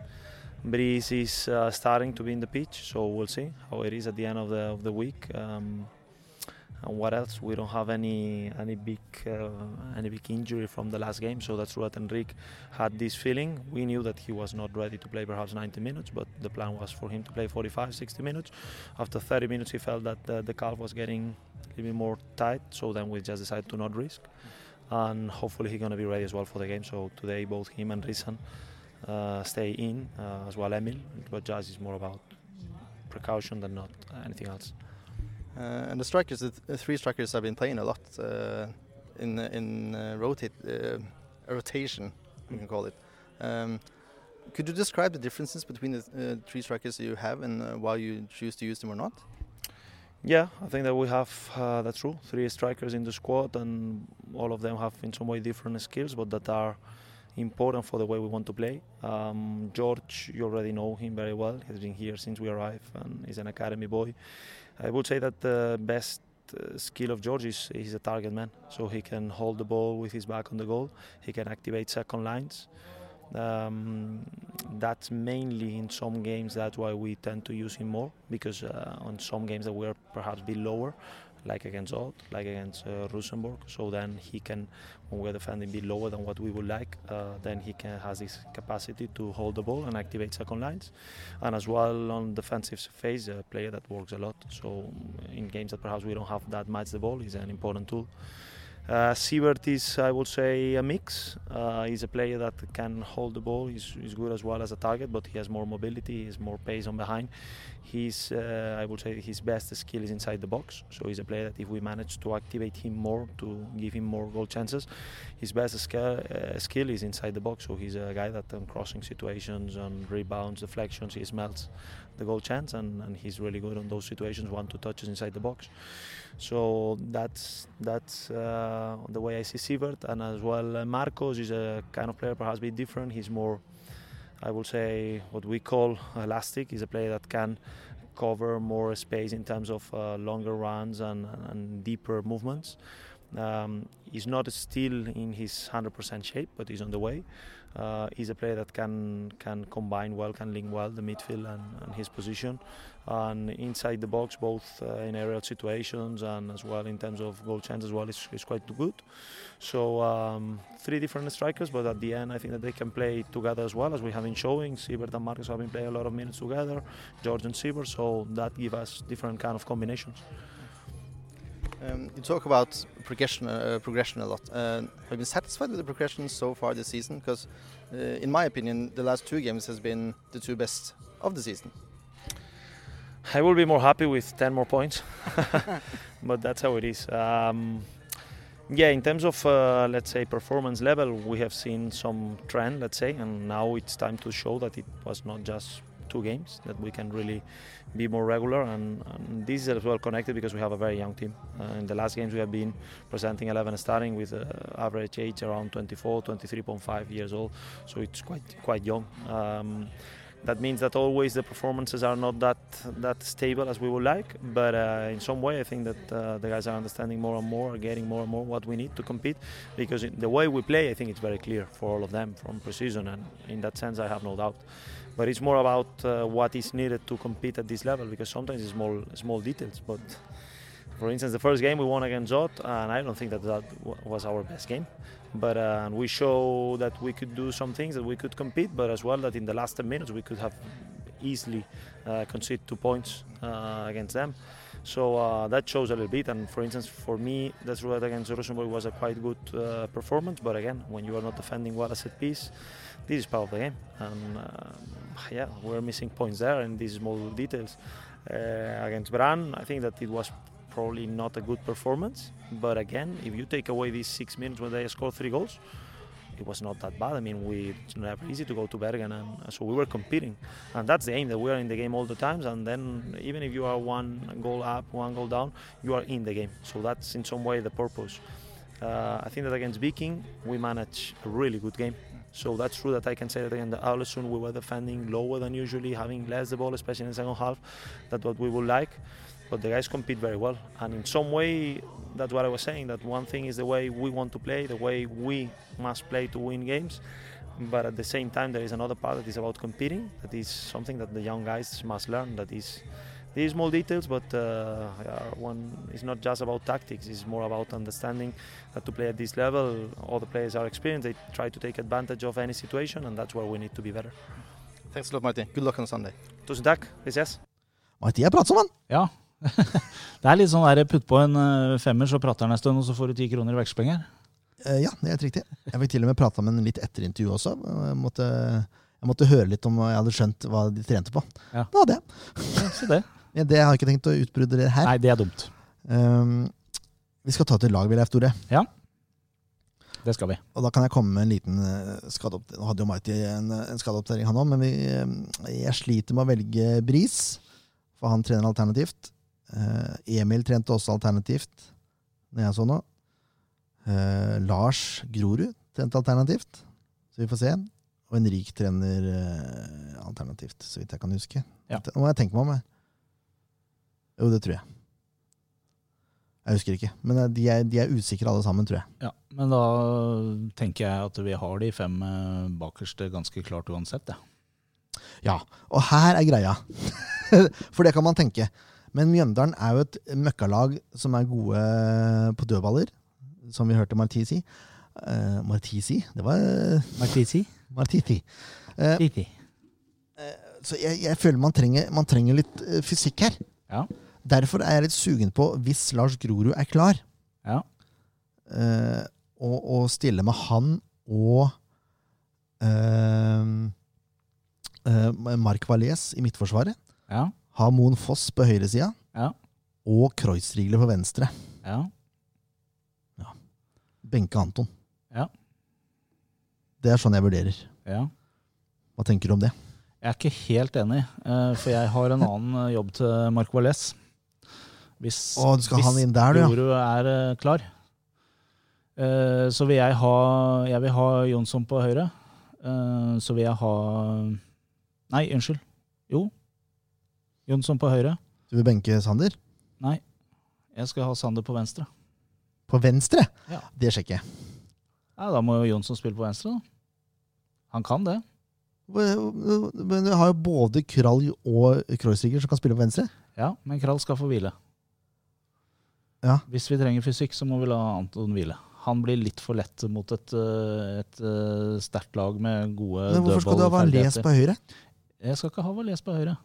Breeze is uh, starting to be in the pitch, so we'll see how it is at the end of the of the week. Um, and what else? We don't have any any big uh, any big injury from the last game, so that's what Enrique had this feeling. We knew that he was not ready to play perhaps 90 minutes, but the plan was for him to play 45, 60 minutes. After 30 minutes, he felt that the, the calf was getting a little bit more tight, so then we just decided to not risk. And hopefully he's gonna be ready as well for the game. So today, both him and Rizan uh, stay in, uh, as well Emil. But just is more about precaution than not anything else. Uh, and the strikers, the th- three strikers have been playing a lot uh, in in uh, rotate uh, rotation, we can call it. Um, could you describe the differences between the uh, three strikers you have and uh, why you choose to use them or not? Yeah, I think that we have uh, that's true. Three strikers in the squad, and all of them have in some way different skills, but that are important for the way we want to play. Um, George, you already know him very well. He's been here since we arrived, and he's an academy boy. I would say that the best uh, skill of George is he's a target man, so he can hold the ball with his back on the goal. He can activate second lines. Um, that's mainly in some games. That's why we tend to use him more because uh, on some games that we're perhaps a bit lower, like against Old, like against uh, Rosenborg. So then he can, when we're defending, be lower than what we would like. Uh, then he can has this capacity to hold the ball and activate second lines, and as well on defensive phase, a player that works a lot. So in games that perhaps we don't have that much the ball, is an important tool. Uh, Siebert is, I would say, a mix. Uh, he's a player that can hold the ball. He's, he's good as well as a target, but he has more mobility. He has more pace on behind. He's, uh, I would say, his best skill is inside the box. So he's a player that if we manage to activate him more, to give him more goal chances, his best skill, uh, skill is inside the box. So he's a guy that on crossing situations, on rebounds, deflections, he smells the goal chance, and, and he's really good on those situations, one two touches inside the box. So that's that's uh, the way I see Sievert, and as well uh, Marcos is a kind of player perhaps a bit different. He's more, I would say, what we call elastic. He's a player that can cover more space in terms of uh, longer runs and, and deeper movements. Um, he's not still in his 100% shape, but he's on the way. Uh, he's a player that can can combine well, can link well the midfield and, and his position, and inside the box, both uh, in aerial situations and as well in terms of goal chance as well, is, is quite good. So um, three different strikers, but at the end, I think that they can play together as well as we have been showing. Siebert and Marcus have been playing a lot of minutes together, George and Siebert, so that gives us different kind of combinations. Um, you talk about progression, uh, progression a lot. Uh, have you been satisfied with the progression so far this season? Because, uh, in my opinion, the last two games has been the two best of the season. I will be more happy with 10 more points, but that's how it is. Um, yeah, in terms of uh, let's say performance level, we have seen some trend, let's say, and now it's time to show that it was not just two games that we can really be more regular and, and this is as well connected because we have a very young team. Uh, in the last games we have been presenting 11 starting with uh, average age around 24 23.5 years old so it's quite quite young. Um, that means that always the performances are not that that stable as we would like but uh, in some way I think that uh, the guys are understanding more and more are getting more and more what we need to compete because in the way we play I think it's very clear for all of them from precision and in that sense I have no doubt but it's more about uh, what is needed to compete at this level because sometimes it's small small details. But for instance the first game we won against Zot and I don't think that that was our best game. But uh, we show that we could do some things that we could compete but as well that in the last 10 minutes we could have easily uh, conceded two points uh, against them. So uh, that shows a little bit. And for instance for me that's right against Rosenborg was a quite good uh, performance. But again when you are not defending well a set piece this is part of the game and uh, yeah we're missing points there in these small details uh, against Bran I think that it was probably not a good performance but again if you take away these six minutes when they scored three goals it was not that bad. I mean, we it's never easy to go to Bergen, and so we were competing, and that's the aim that we are in the game all the times. And then even if you are one goal up, one goal down, you are in the game. So that's in some way the purpose. Uh, I think that against Viking we managed a really good game. So that's true that I can say that again. The Arlesund we were defending lower than usually, having less the ball, especially in the second half. That's what we would like. But the guys compete very well, and in some way, that's what I was saying. That one thing is the way we want to play, the way we must play to win games. But at the same time, there is another part that is about competing. That is something that the young guys must learn. That is these small details, but uh, one is not just about tactics. It's more about understanding that to play at this level, all the players are experienced. They try to take advantage of any situation, and that's where we need to be better. Thanks a lot, Marty. Good luck on Sunday. Tusen takk. Vi ses. Marti er pratsom, han! Ja. det er litt sånn der, putt på en eh, femmer, så prater han en stund, og så får du ti kroner i vekslepenger. Eh, ja, det er helt riktig. Jeg fikk til og med prata med en litt etter intervjuet også. Jeg måtte, jeg måtte høre litt om jeg hadde skjønt hva de trente på. Ja. Det hadde jeg. Ja, så det. Ja, det har jeg ikke tenkt å utbrodere her. Nei, det er dumt. Um, vi skal ta til lag, Leif Tore. Det skal vi. Og da kan jeg komme med en liten uh, skadeoppdatering. Nå hadde jo Mighty en, en skadeoppdatering, han òg, men vi, eh, jeg sliter med å velge Bris, for han trener alternativt. Uh, Emil trente også alternativt, når jeg så nå. Uh, Lars Grorud trente alternativt, så vi får se. Og Henrik trener uh, alternativt, så vidt jeg kan huske. Ja. Nå må jeg tenke meg om. jeg. Jo, det tror jeg. Jeg husker ikke. Men eh, de er, de er usikre alle sammen, tror jeg. Ja, Men da tenker jeg at vi har de fem eh, bakerste ganske klart uansett. Ja. Ja, og her er greia. For det kan man tenke. Men Mjøndalen er jo et møkkalag som er gode på dødballer, som vi hørte Marti si. Uh, Marti si? Det var uh, Martisi? Martiti. Uh, Martiti. Uh, så jeg, jeg føler man trenger, man trenger litt eh, fysikk her. Ja. Derfor er jeg litt sugen på, hvis Lars Grorud er klar, Ja. eh, å, å stille med han og eh, eh, Mark Valles i midtforsvaret. Ja. Ha Moen Foss på høyresida Ja. og Kreuzrigler på venstre. Ja. Benke Anton. Ja. Det er sånn jeg vurderer. ja. Hva tenker du om det? Jeg er ikke helt enig, eh, for jeg har en annen eh, jobb til Mark Valles. Hvis, Å, du skal ha inn der, du, ja. Jorud er eh, klar, eh, så vil jeg ha Jeg vil ha Jonsson på høyre. Eh, så vil jeg ha Nei, unnskyld. Jo. Jonsson på høyre. Du vil benke Sander? Nei. Jeg skal ha Sander på venstre. På venstre? Ja. Det sjekker jeg. Ja, da må jo Jonsson spille på venstre, da. Han kan det. Men du har jo både Krall og Kreuzriger som kan spille på venstre. Ja, men Krall skal få hvile. Ja. Hvis vi trenger fysikk, så må vi la Anton hvile. Han blir litt for lett mot et, eh, et eh, sterkt lag med gode dødballferdigheter. hvorfor skal du ha dødballferdigheter. på høyre? Jeg skal ikke ha Valles på høyre.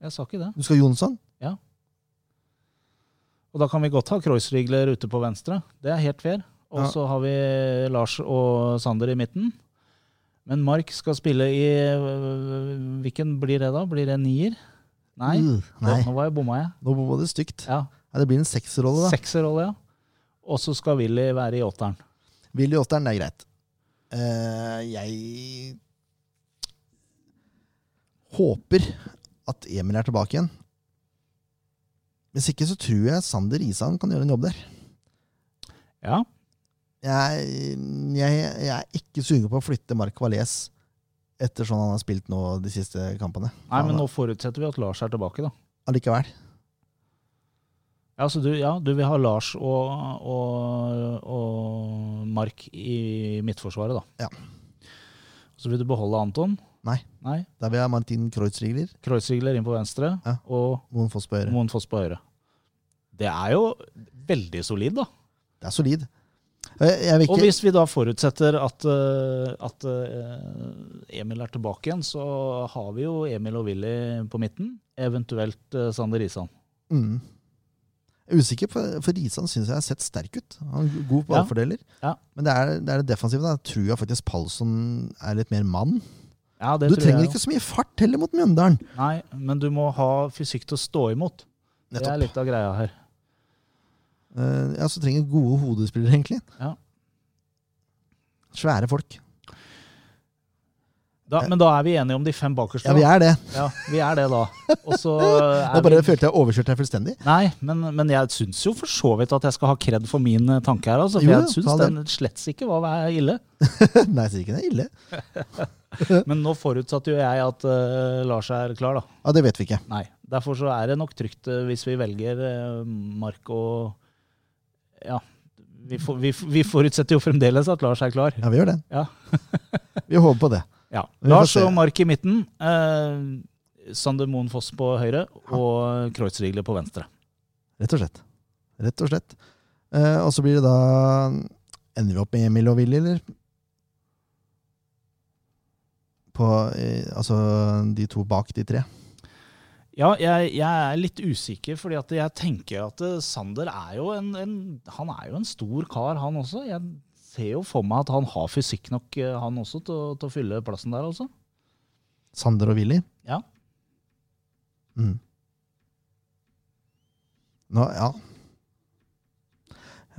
Jeg sa ikke det. Du skal Jonsson? Og da kan vi godt ha Kreuzrigler ute på venstre. Det er helt fair. Og Ja. så har vi Lars og Sander i midten. Men Mark skal spille i øh, Hvilken blir det, da? Blir det nier? Nei. mm, nei. Nå var jeg bomma, jeg. Nå var det stygt. Ja. Ja, det blir en sekserrolle, da. Sekserrolle, ja. Og så skal Willy være i åtteren. Willy Åtteren, det er greit. Uh, jeg håper at Emil er tilbake igjen. Hvis ikke så tror jeg Sander Isan kan gjøre en jobb der. Ja. Jeg, jeg, jeg er ikke sugen på å flytte Mark Valais etter sånn han har spilt nå de siste kampene. Nei, men nå forutsetter vi at Lars er tilbake, da. Allikevel. Ja, så du, ja, du vil ha Lars og, og, og Mark i midtforsvaret, da. Ja. Så vil du beholde Anton. Nei. Nei. Der vil jeg ha Martin Kreuzrigler. Kreuzrigler inn på venstre, Ja. og Moen Foss på høyre. Moen Foss på høyre. Det er jo veldig solid, da. Det er solid. Vil Og hvis vi da forutsetter at, eh, at eh, Emil er tilbake igjen, så har vi jo Emil og Willy på midten. Eventuelt eh, Sander Risan. mm. Jeg er usikker, for, for Risan syns jeg har sett sterk ut. Han er god på ballfordeler. Ja. Men det er, det er det defensive. Da tror jeg faktisk Palsson er litt mer mann. Ja, det Du trenger jeg ikke så mye fart heller mot Mjøndalen. Nei, men du må ha fysikk til å stå imot. Det er litt av greia her. Uh, ja, så trenger gode hodespillere, egentlig. Ja. Svære folk. Da, men da er vi enige om de fem bakerste. Ja, vi er det. Ja, vi er det da. Og så Nå er bare vi følte jeg overkjørte deg fullstendig. Nei, men, men jeg syns jo for så vidt at jeg skal ha kred for min eh, tanke her. Altså, for Jo, jeg syns den slett ikke var ille. Nei, jeg sier ikke den er ille. Men nå forutsatte jo jeg at uh, Lars er klar, da. Ja, Det vet vi ikke. Nei. Derfor så er det nok trygt uh, hvis vi velger uh, Mark og Ja. Vi, for, vi, vi forutsetter jo fremdeles at Lars er klar. Ja, vi gjør det. Ja. vi håper på det. Ja. Lars og Mark i midten. Eh, Sander Moen Foss på høyre og Kreuzrigler på venstre. Rett og slett. Rett og slett. Eh, og så blir det da Ender vi opp med Emil og Willy, eller? På eh, Altså de to bak de tre. Ja, jeg, jeg er litt usikker, fordi at jeg tenker at eh, Sander er jo en, en Han er jo en stor kar, han også. Jeg ser jo for meg at han har fysikk nok, eh, han også, til, å- til å fylle plassen der, altså. Sander og Willy. Ja. Mm. Nå, ja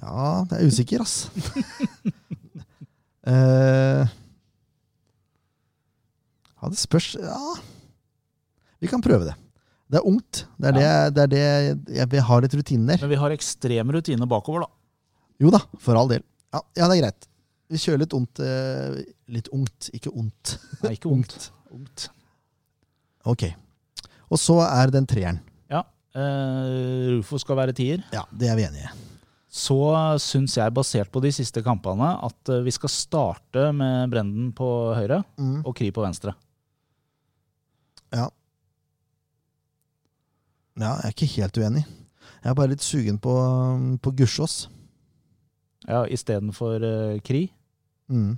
Ja, jeg er usikker, ass. eh, ja, det spørs Ja. Vi kan prøve det. Det er ungt. Det er, Ja. det, det, er det jeg Vi har litt rutiner. Men vi har ekstrem rutiner bakover, da. Jo da, for all del. Ja, ja det er greit. Vi kjører litt ungt. eh, litt ungt, ikke ondt. Nei, ikke ondt. ondt. Ok. Og så er den treeren. Ja. Uh, Rufo skal være tier. Ja, det er vi enige i. Så syns jeg, basert på de siste kampene, at eh, vi skal starte med Brenden på høyre Mm. og Kri på venstre. Ja. Ja, jeg er ikke helt uenig. Jeg er bare litt sugen på, på Gussiås. Ja, Istedenfor uh, Kri. Mm.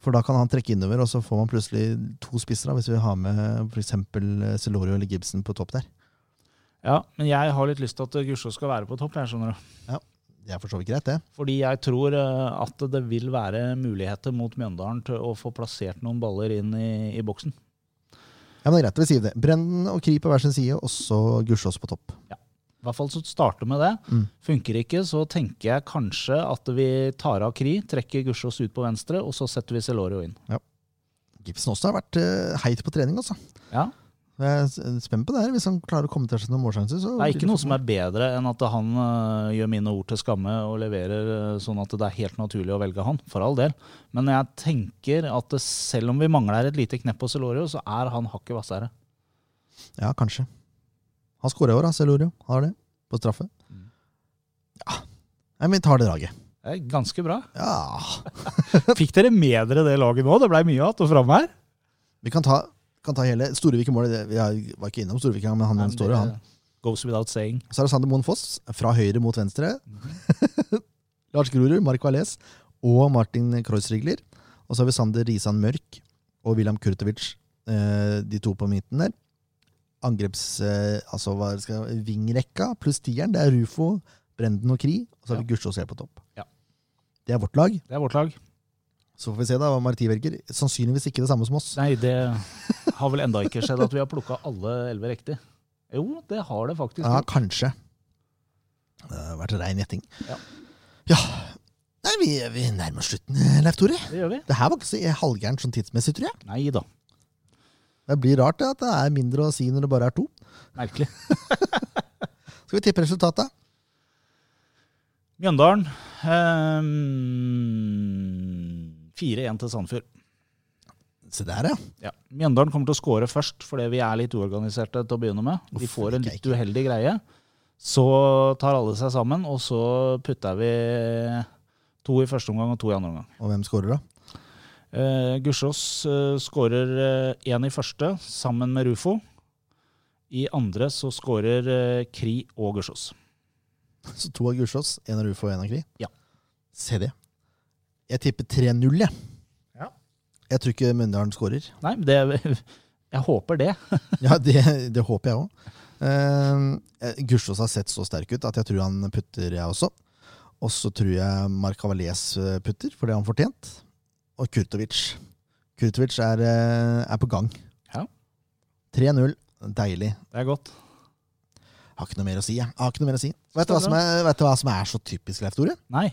For da kan han trekke innover, og så får man plutselig to spisser, da, hvis vi har med f.eks. Celorio eller Gibson på topp der. Ja, men jeg har litt lyst til at Gusjå skal være på topp. Jeg skjønner du. Det er for så vidt greit, det. Fordi jeg tror eh, at det vil være muligheter mot Mjøndalen til å få plassert noen baller inn i, i boksen. Ja, men det er greit, å si det. Brenn og Kri på hver sin side, og så Gussiås på topp. I hvert fall så starter med det. Mm. Funker ikke, så tenker jeg kanskje at vi tar av Kri, trekker Gussiås ut på venstre, og så setter vi Celorio inn. Gibson også har vært uh, heit på trening, altså. Ja, Jeg er s- spent på det her. Hvis han klarer å komme til seg noen målsjanser, Det er ikke noe som er bedre enn at han uh, gjør mine ord til skamme og leverer uh, sånn at det er helt naturlig å velge han, for all del. Men jeg tenker at selv om vi mangler et lite knepp på Celorio, så er han hakket hvassere. Ja, kanskje. Han skåra i år, Celorio. Har det. På straffe. Mm. Ja. Nei, men vi tar det draget. Det er ganske bra. Ja. Fikk dere med dere det laget nå? Det blei mye att og framme her. Vi kan ta, kan ta hele Storevik i Vi Jeg var ikke innom Storevik men han står jo, han. Goes without saying. Så er det Sander Moen Foss, fra høyre mot venstre. Lars Grorud, Mark Valles og Martin Kreuzrigler. Og så har vi Sander Risan Mørk og William Kurtovic, eh, de to på midten der. Angreps... Eh, altså hva skal jeg, Vingrekka pluss tieren, det er Rufo, Brenden og Kri. Og så har vi Gussiås helt på topp. Ja. Det er vårt lag. Det er vårt lag. Så får vi se da hva Marti velger. Sannsynligvis ikke det samme som oss. Nei, det har vel enda ikke skjedd at vi har plukka alle elleve riktig. Jo, det har det faktisk. Ja, kanskje. Det har vært rein gjetting. Ja. Ja. Nei, vi, vi nærmer oss slutten, Leif Tore. Det gjør vi. Det her var ikke så halvgærent sånn tidsmessig, tror jeg. Nei da. Det blir rart det, at det er mindre å si når det bare er to. Merkelig. Skal vi tippe resultatet? Mjøndalen. Um, 4-1 til Sandefjord. Se der, ja. Ja. Mjøndalen kommer til å skåre først, fordi vi er litt uorganiserte til å begynne med. Vi får en litt uheldig greie. Så tar alle seg sammen, og så putter vi to i første omgang og to i andre omgang. Og hvem skårer, da? Eh, Gussiås uh, skårer én i første, sammen med Rufo. I andre så skårer eh, Kri og Gussiås. Så to av Gussiås, én av Rufo og én av Kri? Ja. Se det. Jeg tipper 3-0, jeg. Ja. Jeg tror ikke Mjøndalen skårer. Nei, det, jeg håper det. Ja, det, det håper jeg òg. Uh, Gussiås har sett så sterk ut at jeg tror han putter, jeg også. Og så tror jeg Mark Havales putter, for det har han fortjent. Og Kurtovic. Kurtovic er, eh, er på gang. Ja. 3-0. Deilig. Det er godt. Har ikke noe mer å si. Jeg. Har ikke noe mer å si. Vet du er, vet du hva som er så typisk, Leif Tore? Nei.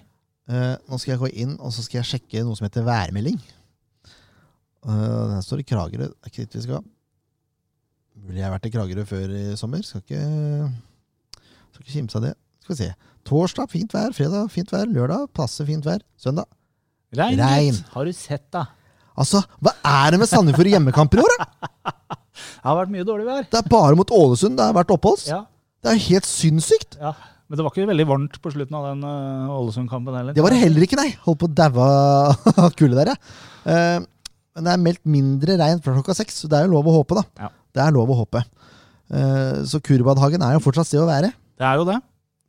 Uh, nå skal jeg gå inn og så skal jeg sjekke noe som heter værmelding. Uh, den står i Kragerø. Det er ikke dit vi skal. Mulig jeg vært i Kragerø før i sommer. Skal ikke, skal ikke kimse av det. Skal vi se. Torsdag fint vær. Fredag fint vær. Lørdag passe fint vær. Søndag Regn. Regn. Har du sett, da? Altså, hva er det med Sandefjord hjemmekamper i år, da? Det har vært mye dårlig vær. Det er bare mot Ålesund det har vært oppholds. Ja, Det er helt sinnssykt. ja. Men det var ikke veldig varmt på slutten av den uh, Ålesund-kampen heller. Det var det heller ikke, nei. Holdt på å daue av kulde der, ja. Eh, men det er meldt mindre regn fra klokka seks, så det er jo lov å håpe, da. Ja. Det er lov å håpe. Eh, så Kurbadhagen er jo fortsatt sted å være. Det er jo det.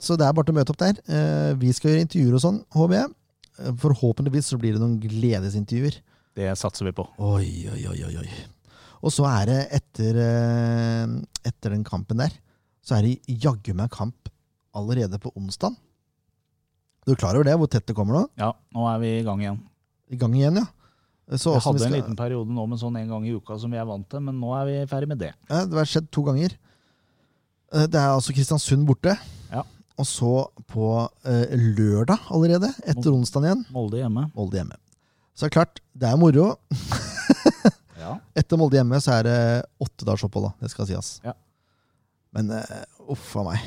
Så det er bare til å møte opp der. Eh, vi skal gjøre intervjuer og sånn, håper jeg. Forhåpentligvis så blir det noen gledesintervjuer. Det satser vi på. Oi, oi, oi, oi. Og så er det etter, eh, etter den kampen der, så er det jaggu meg kamp allerede på onsdag. Du er klar over det, hvor tett det kommer nå? Ja, nå er vi i gang igjen. I gang igjen, ja. Så Vi hadde vi en liten periode nå med sånn en gang i uka som vi er vant til, men nå er vi ferdig med det. Ja, det har skjedd to ganger. Eh, Det er altså Kristiansund borte. Ja. Og så på eh, lørdag allerede, etter onsdag igjen, Molde hjemme. Molde hjemme. Så det er klart, det er moro. Ja. Etter Molde hjemme så er det åtte dagers opphold, da. Det skal sies. Ja. Men uh, uff a meg.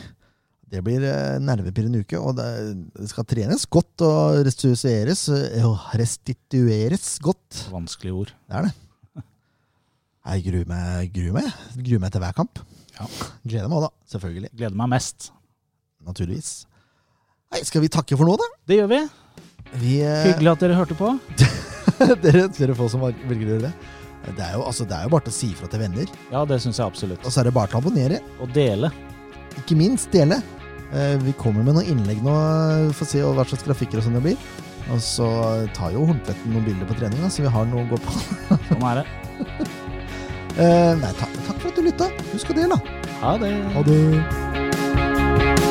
Det blir uh, nervepirrende uke, og det, det skal trenes godt og restitueres. Uh, restitueres godt. Vanskelig ord. Det er det. Jeg gruer meg, gruer meg. Gruer meg til hver kamp. Ja. Gleder meg òg, da. Selvfølgelig. Gleder meg mest. Naturligvis. Nei, skal vi takke for nå, da? Det gjør vi. Vi, eh, Hyggelig at dere hørte på. dere, dere få som velger å gjøre det. Det er, jo, altså, det er jo bare til å si ifra til venner. Ja, det syns jeg absolutt. Og så er det bare til å abonnere. Og dele. Ikke minst dele. Eh, Vi kommer med noen innlegg nå, får se hva slags grafikker og sånn det blir. Og så tar jo Horntvetten noen bilder på trening, da, så vi har noe å gå på. Sånn er det. Eh, Nei, takk, takk for at du lytta. Husk å dele, da. Ha det. Ha det.